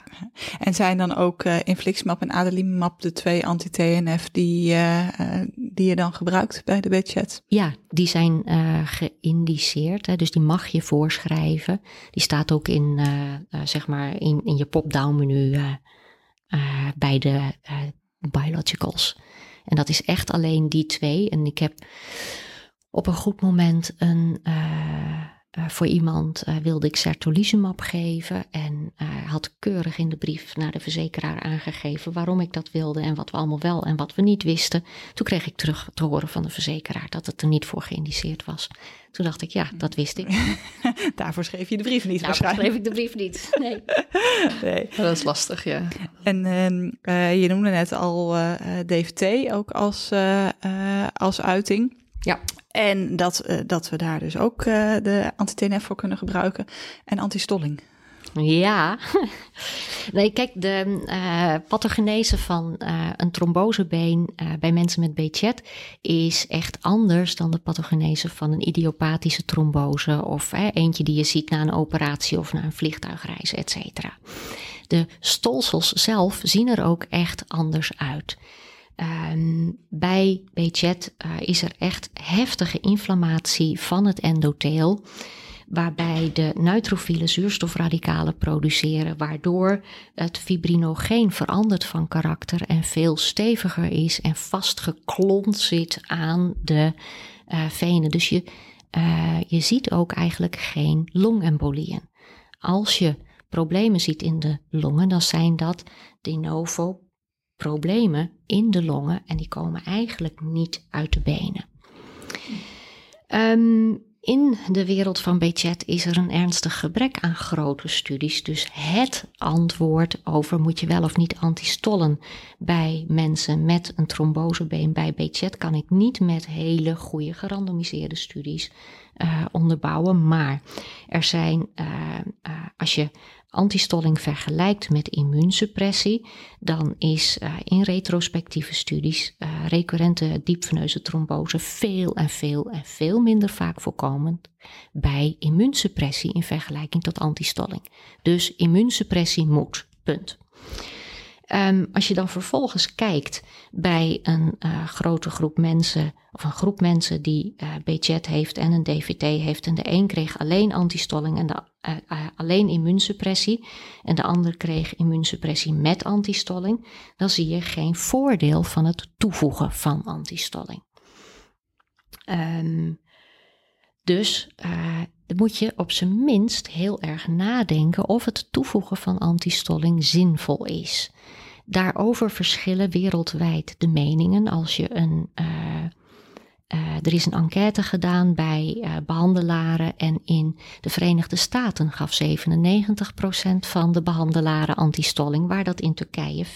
En zijn dan ook uh, infliximab en adalimumab de twee anti-TNF die, uh, die je dan gebruikt bij de bedchat? Ja, die zijn geïndiceerd. Hè, dus die mag je voorschrijven. Die staat ook in, zeg maar in, in je pop-down menu bij de biologicals. En dat is echt alleen die twee. En ik heb op een goed moment een, uh, uh, voor iemand uh, wilde ik sertolizumab geven. En had keurig in de brief naar de verzekeraar aangegeven waarom ik dat wilde. En wat we allemaal wel en wat we niet wisten. Toen kreeg ik terug te horen van de verzekeraar dat het er niet voor geïndiceerd was. Toen dacht ik, ja, dat wist ik. Daarvoor schreef je de brief niet Daarvoor schreef ik de brief niet, nee. nee. Dat is lastig, ja. En uh, je noemde net al uh, DVT ook als, uh, als uiting. Ja. En dat, dat we daar dus ook de anti-TNF voor kunnen gebruiken. En antistolling. Ja, nee, kijk, de uh, pathogenese van uh, een trombosebeen uh, bij mensen met BChat is echt anders dan de pathogenese van een idiopathische trombose of eentje die je ziet na een operatie of na een vliegtuigreis, et cetera. De stolsels zelf zien er ook echt anders uit. Um, bij BChat is er echt heftige inflammatie van het endotheel waarbij de neutrofiele zuurstofradicalen produceren, waardoor het fibrinogeen verandert van karakter en veel steviger is en vastgeklont zit aan de uh, venen. Dus je, uh, je ziet ook eigenlijk geen longembolieën. Als je problemen ziet in de longen, dan zijn dat de novo problemen in de longen en die komen eigenlijk niet uit de benen. Um, in de wereld van BChat is er een ernstig gebrek aan grote studies. Dus het antwoord over moet je wel of niet antistollen bij mensen met een trombosebeen bij BChat kan ik niet met hele goede gerandomiseerde studies uh, onderbouwen. Maar er zijn, uh, uh, als je antistolling vergelijkt met immuunsuppressie, dan is uh, in retrospectieve studies uh, recurrente diepveneuze trombose veel en veel en veel minder vaak voorkomend bij immuunsuppressie in vergelijking tot antistolling. Dus immuunsuppressie moet. Punt. Um, als je dan vervolgens kijkt bij een uh, grote groep mensen, of een groep mensen die uh, BChat heeft en een DVT heeft, en de een kreeg alleen antistolling en de, uh, alleen immuunsuppressie, en de ander kreeg immuunsuppressie met antistolling, dan zie je geen voordeel van het toevoegen van antistolling. Um, dus dan moet je op zijn minst heel erg nadenken of het toevoegen van antistolling zinvol is. Daarover verschillen wereldwijd de meningen. Als je een. Uh, uh, er is een enquête gedaan bij uh, behandelaren en in de Verenigde Staten gaf 97% van de behandelaren antistolling, waar dat in Turkije 40%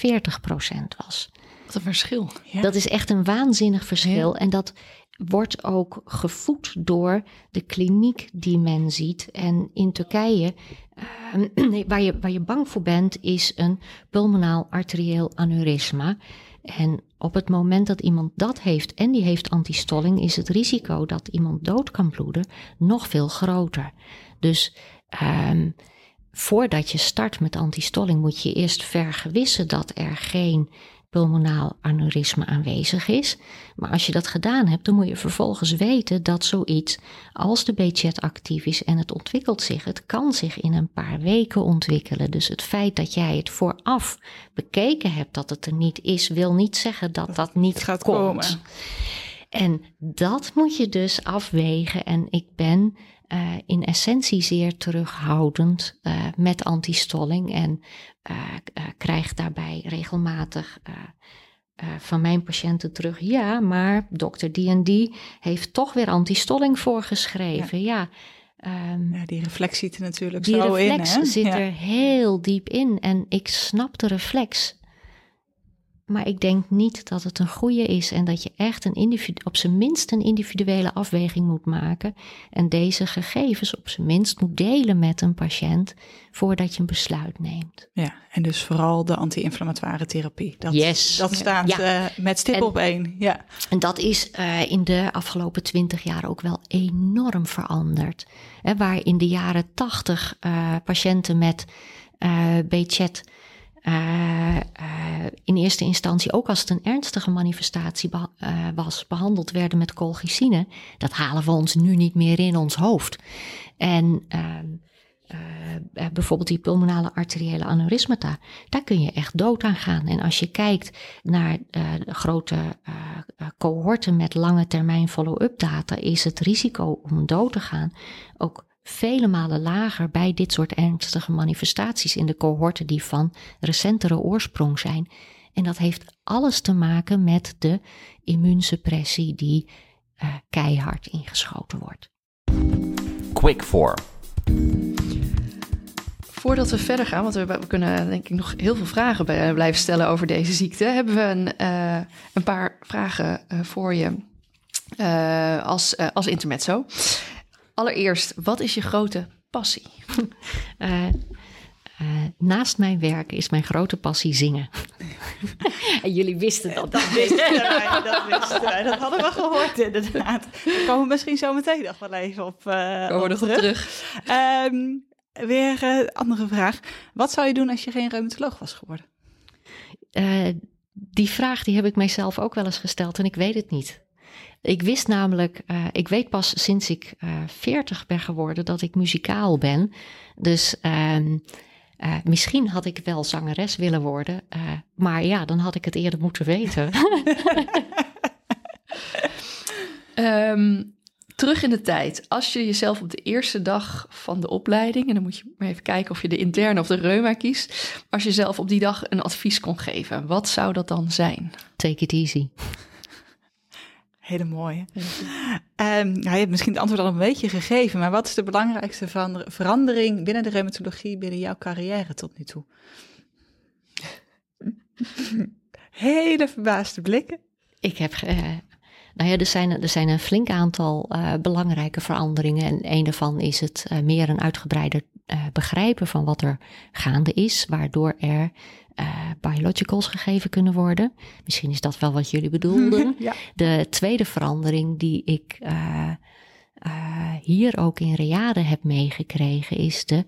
was. Wat een verschil. Ja. Dat is echt een waanzinnig verschil. Ja. En dat wordt ook gevoed door de kliniek die men ziet. En in Turkije, uh, waar, je, waar je bang voor bent, is een pulmonaal arterieel aneurysma. En op het moment dat iemand dat heeft en die heeft antistolling, is het risico dat iemand dood kan bloeden nog veel groter. Dus um, voordat je start met antistolling moet je eerst vergewissen dat er geen pulmonaal aneurysme aanwezig is. Maar als je dat gedaan hebt, dan moet je vervolgens weten dat zoiets als de BChat actief is en het ontwikkelt zich, het kan zich in een paar weken ontwikkelen. Dus het feit dat jij het vooraf bekeken hebt dat het er niet is, wil niet zeggen dat dat niet gaat komt. komen. En dat moet je dus afwegen. En ik ben uh, in essentie zeer terughoudend uh, met antistolling en uh, krijg daarbij regelmatig eh, van mijn patiënten terug. Ja, maar dokter die en die heeft toch weer antistolling voorgeschreven. Ja. Ehm, ja, die reflex zit er natuurlijk zo in. Die reflex zit er heel diep in. En ik snap de reflex. Maar ik denk niet dat het een goede is en dat je echt een individu op zijn minst een individuele afweging moet maken. En deze gegevens op zijn minst moet delen met een patiënt voordat je een besluit neemt. Ja, en dus vooral de anti-inflammatoire therapie. Dat, yes. dat staat ja. uh, met stip op één. Ja. En dat is uh, in de afgelopen twintig jaar ook wel enorm veranderd. He, waar in de jaren tachtig uh, patiënten met uh, uh, in eerste instantie, ook als het een ernstige manifestatie be uh, was, behandeld werden met colchicine, dat halen we ons nu niet meer in ons hoofd. En ehm, bijvoorbeeld die pulmonale arteriële aneurysmata, daar kun je echt dood aan gaan. En als je kijkt naar grote cohorten met lange termijn follow-up data, is het risico om dood te gaan ook vele malen lager bij dit soort ernstige manifestaties in de cohorten die van recentere oorsprong zijn. En dat heeft alles te maken met de immuunsuppressie die uh, keihard ingeschoten wordt. Quick for. Voordat we verder gaan, want we, we, kunnen denk ik nog heel veel vragen blijven stellen over deze ziekte, hebben we een, uh, een paar vragen uh, voor je als, als intermezzo. Allereerst, wat is je grote passie? Uh, uh, naast mijn werk is mijn grote passie zingen. en jullie wisten dat. Dat wisten wij, dat wisten wij. Dat hadden we gehoord inderdaad. Daar komen we misschien zo meteen nog wel even op, uh, komen op nog terug. Op terug. Um, weer een andere vraag. Wat zou je doen als je geen reumatoloog was geworden? die vraag die heb ik mijzelf ook wel eens gesteld en ik weet het niet. Ik wist namelijk, uh, ik weet pas sinds ik uh, 40 ben geworden dat ik muzikaal ben. Dus uh, misschien had ik wel zangeres willen worden. eh, maar ja, dan had ik het eerder moeten weten. um, terug in de tijd. Als je jezelf op de eerste dag van de opleiding, en dan moet je maar even kijken of je de interne of de reuma kiest. Als je zelf op die dag een advies kon geven, wat zou dat dan zijn? Take it easy. Hele mooie. Um, nou, je hebt misschien het antwoord al een beetje gegeven, maar wat is de belangrijkste verandering binnen de reumatologie, binnen jouw carrière tot nu toe? Hele verbaasde blikken. Ik heb. Uh, nou ja, er zijn, er zijn een flink aantal uh, belangrijke veranderingen. En een daarvan is het uh, meer een uitgebreider begrijpen van wat er gaande is, waardoor er uh, biologicals gegeven kunnen worden. Misschien is dat wel wat jullie bedoelden. ja. De tweede verandering die ik uh, uh, hier ook in Reade heb meegekregen is de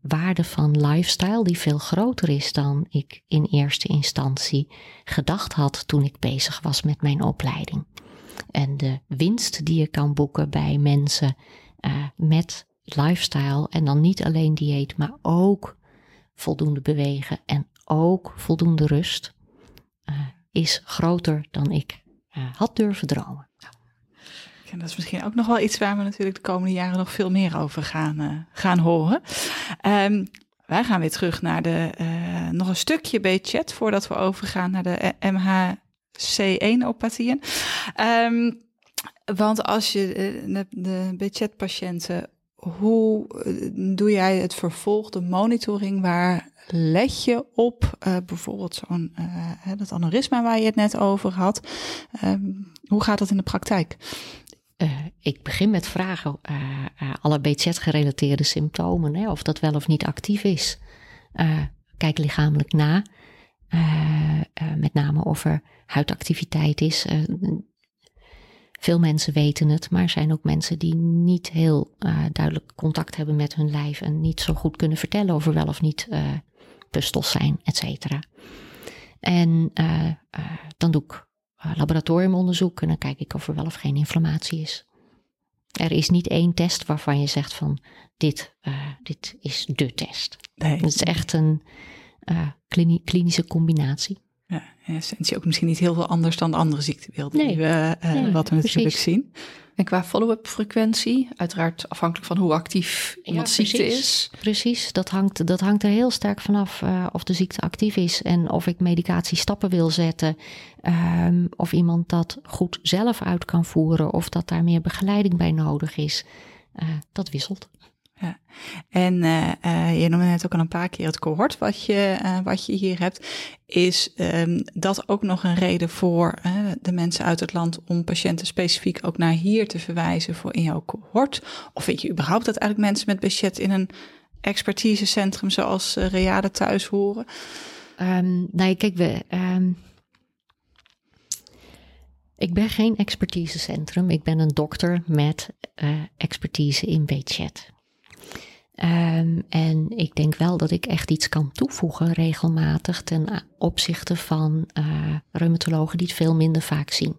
waarde van lifestyle, die veel groter is dan ik in eerste instantie gedacht had toen ik bezig was met mijn opleiding. En de winst die je kan boeken bij mensen met lifestyle en dan niet alleen dieet, maar ook voldoende bewegen en ook voldoende rust uh, is groter dan ik uh, had durven dromen. En dat is misschien ook nog wel iets waar we natuurlijk de komende jaren nog veel meer over gaan, uh, gaan horen. Um, wij gaan weer terug naar de, nog een stukje B-chat voordat we overgaan naar de MHC1-opathieën. Um, want als je de, de B-chat-patiënten hoe doe jij het vervolg, de monitoring? Waar let je op? Uh, bijvoorbeeld zo'n uh, dat aneurysma waar je het net over had. Um, hoe gaat dat in de praktijk? Ik begin met vragen, alle BZ-gerelateerde symptomen, hè, of dat wel of niet actief is. kijk lichamelijk na, met name of er huidactiviteit is. Veel mensen weten het, maar er zijn ook mensen die niet heel uh, duidelijk contact hebben met hun lijf en niet zo goed kunnen vertellen of er wel of niet uh, pustels zijn, et cetera. En uh, dan doe ik laboratoriumonderzoek en dan kijk ik of er wel of geen inflammatie is. Er is niet één test waarvan je zegt van dit, dit is de test. Nee. Het is echt een klinische combinatie. Ja, in essentie ook misschien niet heel veel anders dan de andere ziektebeelden nee. die we, uh, nee, wat we natuurlijk precies. zien. En qua follow-up frequentie, uiteraard afhankelijk van hoe actief iemand Ja, ziekte is. Precies, dat hangt, dat hangt er heel sterk vanaf eh of de ziekte actief is en of ik medicatie-stappen wil zetten. ehm, of iemand dat goed zelf uit kan voeren of dat daar meer begeleiding bij nodig is. Eh, dat wisselt. En eh, eh, je noemde net ook al een paar keer het cohort wat je, eh, wat je hier hebt. Is ehm, dat ook nog een reden voor de mensen uit het land om patiënten specifiek ook naar hier te verwijzen voor in jouw cohort? Of vind je überhaupt dat eigenlijk mensen met budget in een expertisecentrum zoals Reade thuis horen? Ehm nou, kijk, we, ehm, ik ben geen expertisecentrum. Ik ben een dokter met expertise in budget. Ehm, en ik denk wel dat ik echt iets kan toevoegen regelmatig ten opzichte van uh, reumatologen die het veel minder vaak zien.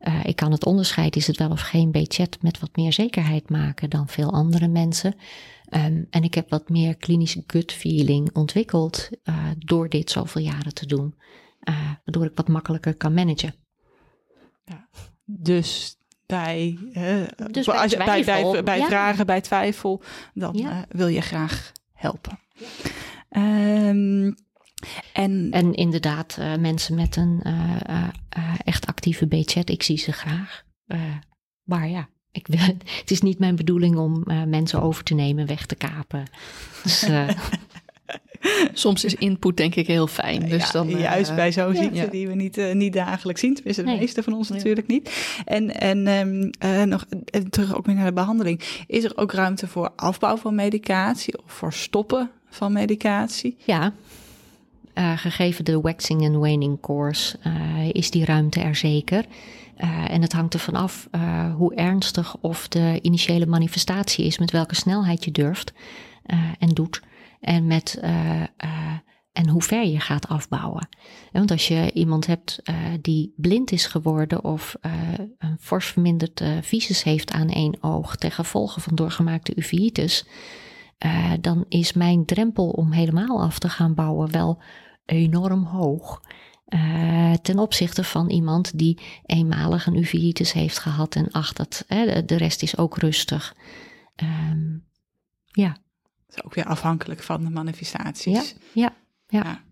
Uh, ik kan het onderscheid, is het wel of geen budget, met wat meer zekerheid maken dan veel andere mensen. Um, en ik heb wat meer klinische gut feeling ontwikkeld uh, door dit zoveel jaren te doen. Waardoor ik wat makkelijker kan managen. Ja, dus bij, dus bij, als, bij, bij, bij ja. vragen, bij twijfel, dan ja. wil je graag helpen. Um, en, en inderdaad, uh, mensen met een uh, uh, echt actieve B-chat, ik zie ze graag. maar ja, ik wil, het is niet mijn bedoeling om mensen over te nemen, weg te kapen. Dus, Soms is input denk ik heel fijn. Dus ja, dan, juist bij zo'n ziekte ja. die we niet, uh, niet dagelijks zien. Tenminste, de nee. meeste van ons ja. natuurlijk niet. En, en um, uh, nog terug ook weer naar de behandeling. Is er ook ruimte voor afbouw van medicatie of voor stoppen van medicatie? Ja, gegeven de waxing en waning course is die ruimte er zeker. Uh, en het hangt ervan af hoe ernstig of de initiële manifestatie is, met welke snelheid je durft en doet. En, met, en hoe ver je gaat afbouwen. Want als je iemand hebt die blind is geworden of een fors verminderd visus heeft aan één oog ten gevolge van doorgemaakte uveitis, dan is mijn drempel om helemaal af te gaan bouwen wel enorm hoog. Ten opzichte van iemand die eenmalig een uveitis heeft gehad en ach, dat, de rest is ook rustig. Um, ja. Is ook weer afhankelijk van de manifestaties. Ja, ja, ja. ja.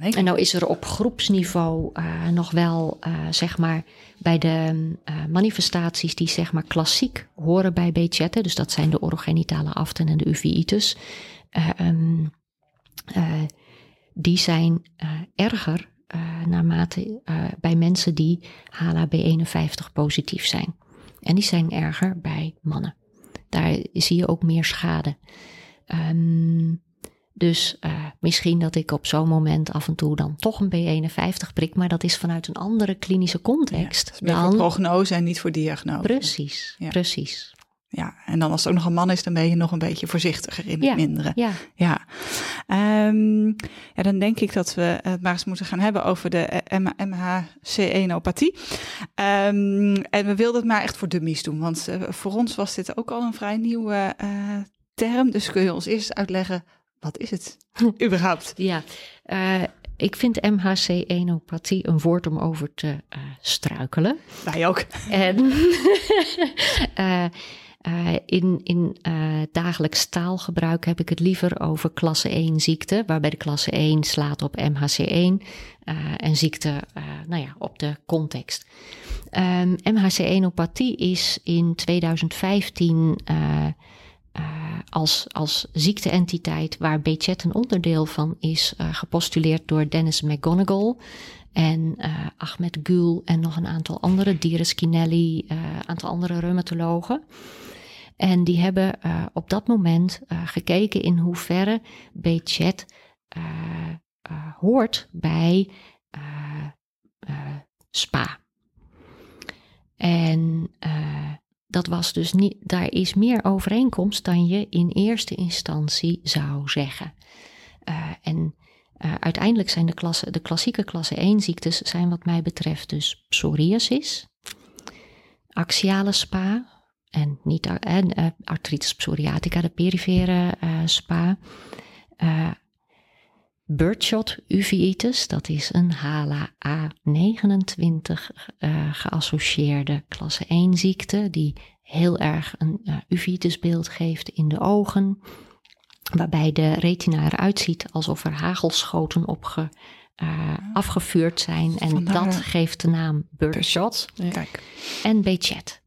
En nou is er op groepsniveau uh, nog wel, uh, zeg maar, bij de uh, manifestaties die zeg maar klassiek horen bij B-chatten, dus dat zijn de orogenitale aften en de uveitis, um, die zijn erger naarmate bij mensen die HLA-B51 positief zijn. En die zijn erger bij mannen. Daar zie je ook meer schade. Um, dus uh, misschien dat ik op zo'n moment af en toe dan toch een B51 prik, maar dat is vanuit een andere klinische context. Ja, dan... voor prognose en niet voor diagnose. Precies, ja. precies. Ja, en dan als het ook nog een man is, dan ben je nog een beetje voorzichtiger in ja, het mindere. Ja. Ja. Um, ja, dan denk ik dat we het maar eens moeten gaan hebben over de MHC1-opathie. Um, en we wilden het maar echt voor dummies doen, want uh, voor ons was dit ook al een vrij nieuwe uh, term. Dus kun je ons eerst uitleggen wat is het überhaupt? Ja, uh, ik vind MHC-enopathie een woord om over te uh, struikelen. Wij ook. En uh, in, in dagelijks taalgebruik heb ik het liever over klasse 1 ziekte, waarbij de klasse 1 slaat op MHC1 en ziekte nou ja, op de context. Um, MHC-enopathie is in 2015 uh, als, als ziekteentiteit waar BChat een onderdeel van is, uh, gepostuleerd door Dennis McGonigal en uh, Ahmed Gül en nog een aantal andere, Dires Kinelli, een aantal andere reumatologen. En die hebben op dat moment gekeken in hoeverre BChat hoort bij SPA. En dat was dus niet, daar is meer overeenkomst dan je in eerste instantie zou zeggen. En uiteindelijk zijn de, klasse, de klassieke klasse 1 ziektes zijn wat mij betreft dus psoriasis, axiale spa en niet en, uh, artritis psoriatica, de perifere spa, birdshot uveitis, dat is een HLA A29 uh, geassocieerde klasse 1 ziekte, die heel erg een uh, uveitisbeeld geeft in de ogen, waarbij de retina eruit ziet alsof er hagelschoten op ge, uh, afgevuurd zijn. En Vandaar- dat geeft de naam birdshot. Kijk. En Bechet.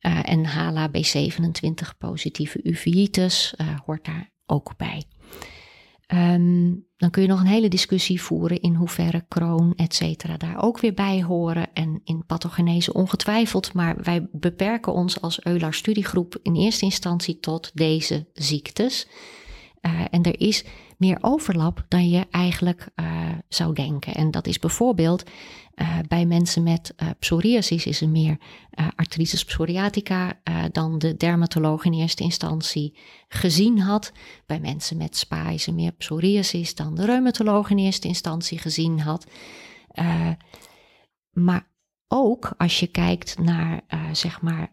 Uh, en HLA B27 positieve uveitis uh, hoort daar ook bij. Um, dan kun je nog een hele discussie voeren in hoeverre kroon, et cetera, daar ook weer bij horen. En in pathogenese ongetwijfeld, maar wij beperken ons als Eular studiegroep in eerste instantie tot deze ziektes. Uh, en er is meer overlap dan je eigenlijk zou denken. En dat is bijvoorbeeld uh, bij mensen met psoriasis is er meer artritis psoriatica dan de dermatoloog in eerste instantie gezien had. Bij mensen met SPA is er meer psoriasis dan de reumatoloog in eerste instantie gezien had. maar ook als je kijkt naar zeg maar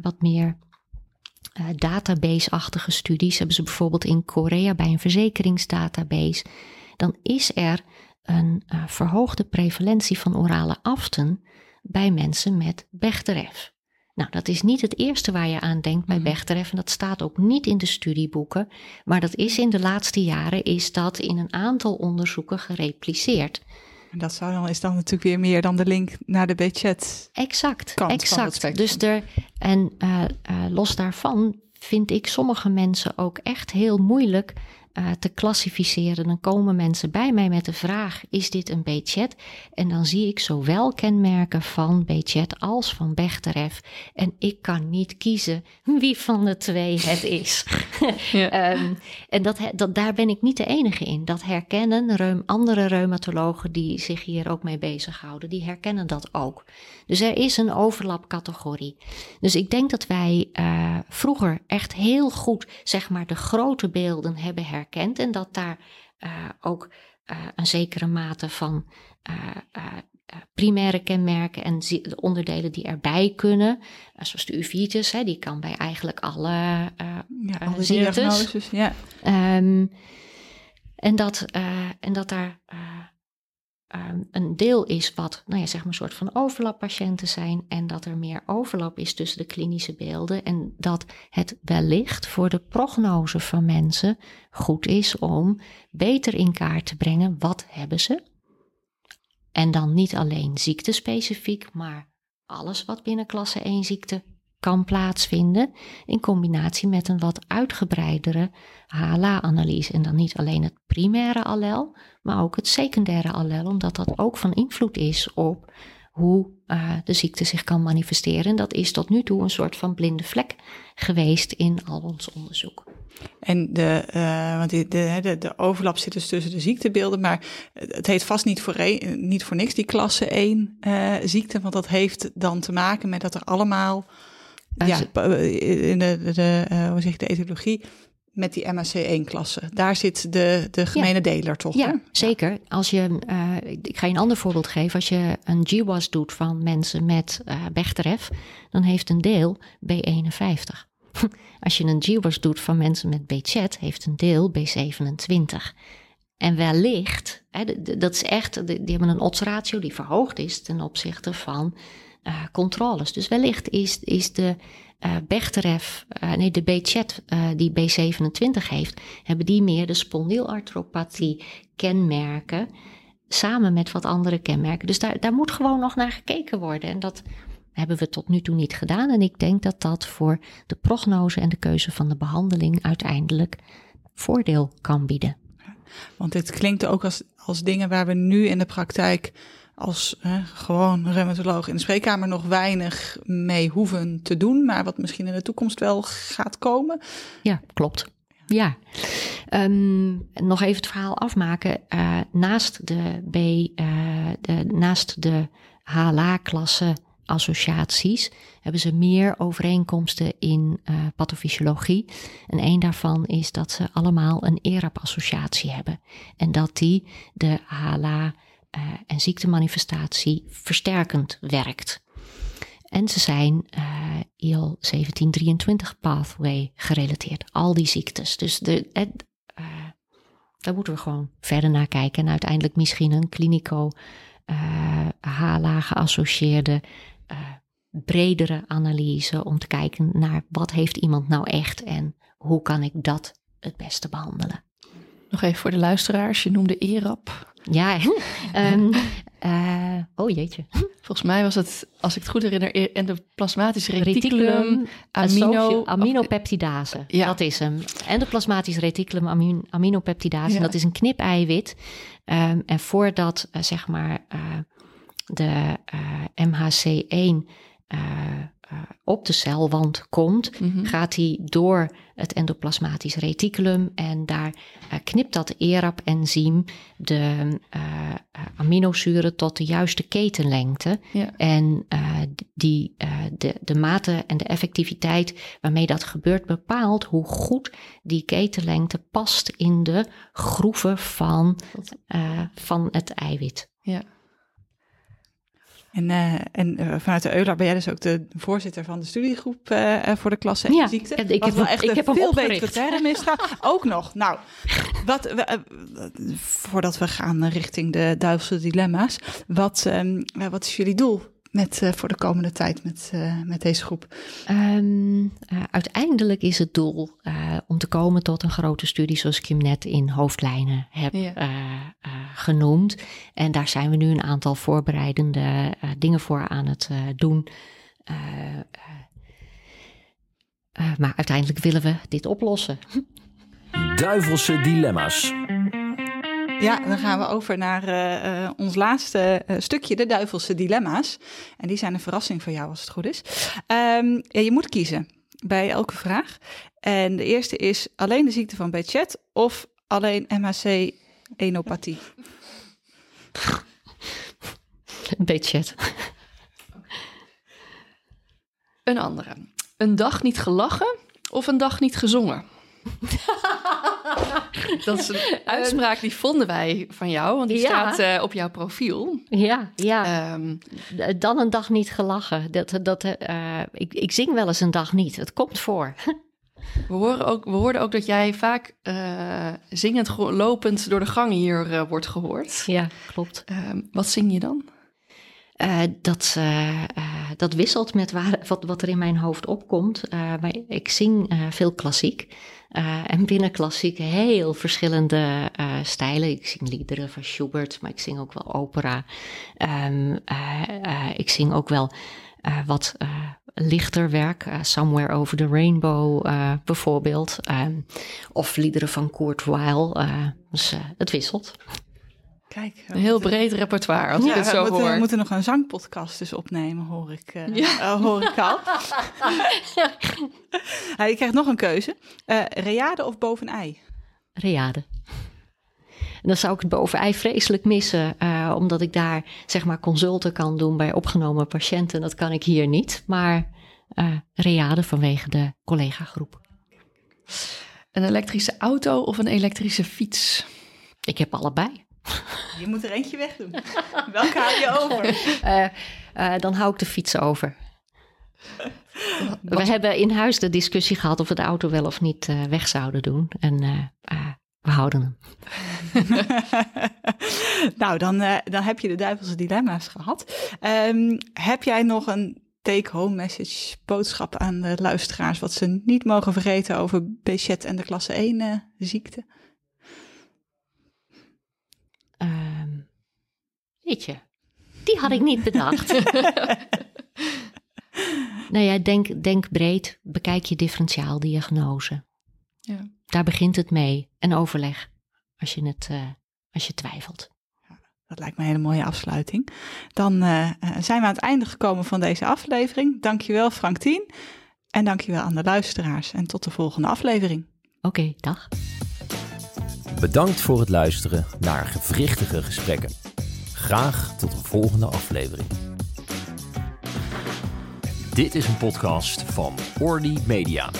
wat meer uh, database-achtige studies, hebben ze bijvoorbeeld in Korea bij een verzekeringsdatabase, dan is er een uh, verhoogde prevalentie van orale aften bij mensen met Bechterew. Nou, dat is niet het eerste waar je aan denkt bij Bechterew en dat staat ook niet in de studieboeken, maar dat is in de laatste jaren is dat in een aantal onderzoeken gerepliceerd. En dat zou dan, is dan natuurlijk weer meer dan de link naar de budget. Exact, exact. Dus er, en uh, uh, los daarvan vind ik sommige mensen ook echt heel moeilijk uh, te klassificeren. Dan komen mensen bij mij met de vraag: is dit een B-chat? En dan zie ik zowel kenmerken van B-chat als van Bechterew. En ik kan niet kiezen wie van de twee het is. Ja. um, en dat, dat, daar ben ik niet de enige in. Dat herkennen reum, andere reumatologen die zich hier ook mee bezighouden, die herkennen dat ook. Dus er is een overlapcategorie. Dus ik denk dat wij uh, vroeger echt heel goed, zeg maar, de grote beelden hebben herkend en dat daar uh, ook uh, een zekere mate van primaire kenmerken en de onderdelen die erbij kunnen, zoals de uveitis, hè, die kan bij eigenlijk alle, ja, alle ziektes. Ja. Um, en, dat, en dat daar um, een deel is wat, nou ja, zeg maar een soort van overlappatiënten zijn en dat er meer overlap is tussen de klinische beelden en dat het wellicht voor de prognose van mensen goed is om beter in kaart te brengen wat hebben ze. En dan niet alleen ziektespecifiek, maar alles wat binnen klasse 1 ziekte kan plaatsvinden in combinatie met een wat uitgebreidere HLA-analyse. En dan niet alleen het primaire allel, maar ook het secundaire allel, omdat dat ook van invloed is op hoe uh, de ziekte zich kan manifesteren. En dat is tot nu toe een soort van blinde vlek geweest in al ons onderzoek. En de, uh, want de, de, de, overlap zit dus tussen de ziektebeelden, maar het heet vast niet voor, niet voor niks die klasse 1 uh, ziekte, want dat heeft dan te maken met dat er allemaal ja, in de, de, de uh, hoe zeg je, de etologie met die MAC1-klasse. Daar zit de, de gemene ja. deler toch? Ja, hè? zeker. Als je, uh, ik ga je een ander voorbeeld geven. Als je een GWAS doet van mensen met uh, Bechterew, dan heeft een deel B51. Als je een GWAS doet van mensen met BChat, heeft een deel B27. En wellicht, hè, dat is echt, die hebben een oddsratio die verhoogd is ten opzichte van uh, controles. Dus wellicht is, is de uh, nee, de B-chat die B27 heeft, hebben die meer de spondielartropathie kenmerken, samen met wat andere kenmerken. Dus daar, daar moet gewoon nog naar gekeken worden. En dat hebben we tot nu toe niet gedaan. En ik denk dat dat voor de prognose en de keuze van de behandeling uiteindelijk voordeel kan bieden. Want dit klinkt ook als, als dingen waar we nu in de praktijk als hè, gewoon reumatoloog in de spreekkamer nog weinig mee hoeven te doen, maar wat misschien in de toekomst wel gaat komen. Ja, klopt. Ja, um, nog even het verhaal afmaken. Uh, naast de B, uh, de, naast de HLA-klasse associaties hebben ze meer overeenkomsten in uh, pathofysiologie. En een daarvan is dat ze allemaal een ERAP-associatie hebben. En dat die de HLA uh, en ziektemanifestatie versterkend werkt. En ze zijn uh, IL 1723 pathway gerelateerd, al die ziektes. Dus de, uh, daar moeten we gewoon verder naar kijken. En uiteindelijk misschien een klinico, HLA geassocieerde, bredere analyse om te kijken naar wat heeft iemand nou echt en hoe kan ik dat het beste behandelen. Nog even voor de luisteraars, je noemde ERAP. Ja, um, uh, oh jeetje. Volgens mij was het, als ik het goed herinner, endoplasmatisch reticulum, reticulum amino... aminopeptidase, ja. dat is hem. Endoplasmatisch reticulum amin, aminopeptidase, ja. dat is een knipeiwit. Um, en voordat, uh, zeg maar, uh, de MHC1 uh, op de celwand komt, mm -hmm. gaat hij door het endoplasmatisch reticulum en daar uh, knipt dat ERAP-enzym de uh, aminozuren tot de juiste ketenlengte. Ja. En die, de, de mate en de effectiviteit waarmee dat gebeurt bepaalt hoe goed die ketenlengte past in de groeven van, van het eiwit. Ja. En, uh, en uh, vanuit de EULAR ben jij dus ook de voorzitter van de studiegroep uh, voor de klasse ja, ziekte. ik heb, wel echt ik heb veel betere term is. ook nog. Nou, wat, voordat we gaan richting de duivelse dilemma's, wat, um, wat is jullie doel met, uh, voor de komende tijd met, uh, met deze groep? Um, uh, uiteindelijk is het doel om te komen tot een grote studie, zoals ik je net in hoofdlijnen heb ja. genoemd. En daar zijn we nu een aantal voorbereidende dingen voor aan het doen. maar uiteindelijk willen we dit oplossen. Duivelse dilemma's. Ja, dan gaan we over naar uh, uh, ons laatste uh, stukje, de duivelse dilemma's. En die zijn een verrassing voor jou als het goed is. Um, ja, je moet kiezen bij elke vraag. En de eerste is alleen de ziekte van Bechet of alleen MHC-enopathie? Bechet. Een andere. Een dag niet gelachen of een dag niet gezongen? dat is een uitspraak die vonden wij van jou, want die staat uh, op jouw profiel. Ja, ja. Um, Dan een dag niet gelachen. Dat, dat, uh, ik, ik zing wel eens een dag niet. Het komt voor. We, horen ook, we hoorden ook dat jij vaak uh, zingend, lopend door de gang hier wordt gehoord. Ja, klopt. Um, wat zing je dan? Uh, dat, uh, uh, dat wisselt met waar, wat, wat er in mijn hoofd opkomt. maar ik zing veel klassiek. En binnen klassiek heel verschillende stijlen. Ik zing liederen van Schubert, maar ik zing ook wel opera. Um, ik zing ook wel wat lichter werk. Somewhere Over the Rainbow bijvoorbeeld. Um, of liederen van Kurt Weill. dus het wisselt. Kijk, een heel breed repertoire, als ja, ik het zo we moeten, hoor. We moeten nog een zangpodcast dus opnemen, hoor ik, uh, ja. uh, hoor ik al. je krijgt nog een keuze. Uh, reade of bovenei? Reade. En dan zou ik het bovenei vreselijk missen, uh, omdat ik daar zeg maar consulten kan doen bij opgenomen patiënten. Dat kan ik hier niet, maar uh, reade vanwege de collega-groep. Een elektrische auto of een elektrische fiets? Ik heb allebei. Je moet er eentje wegdoen. Welke hou je over? Uh, uh, dan hou ik de fiets over. We hebben in huis de discussie gehad of we de auto wel of niet uh, weg zouden doen. En we houden hem. nou, dan, dan heb je de duivelse dilemma's gehad. Um, heb jij nog een take-home message, boodschap aan de luisteraars... wat ze niet mogen vergeten over Bechet en de klasse 1 ziekte? Weet je, die had ik niet bedacht. nou ja, denk, denk breed, bekijk je differentiaaldiagnose. Ja. Daar begint het mee. En overleg als je, het, uh, als je twijfelt. Dat lijkt me een hele mooie afsluiting. Dan uh, zijn we aan het einde gekomen van deze aflevering. Dankjewel Frank Tien. En dankjewel aan de luisteraars. En tot de volgende aflevering. Oké, okay, dag. Bedankt voor het luisteren naar gewrichtige gesprekken. Graag tot een volgende aflevering. Dit is een podcast van Orly Media.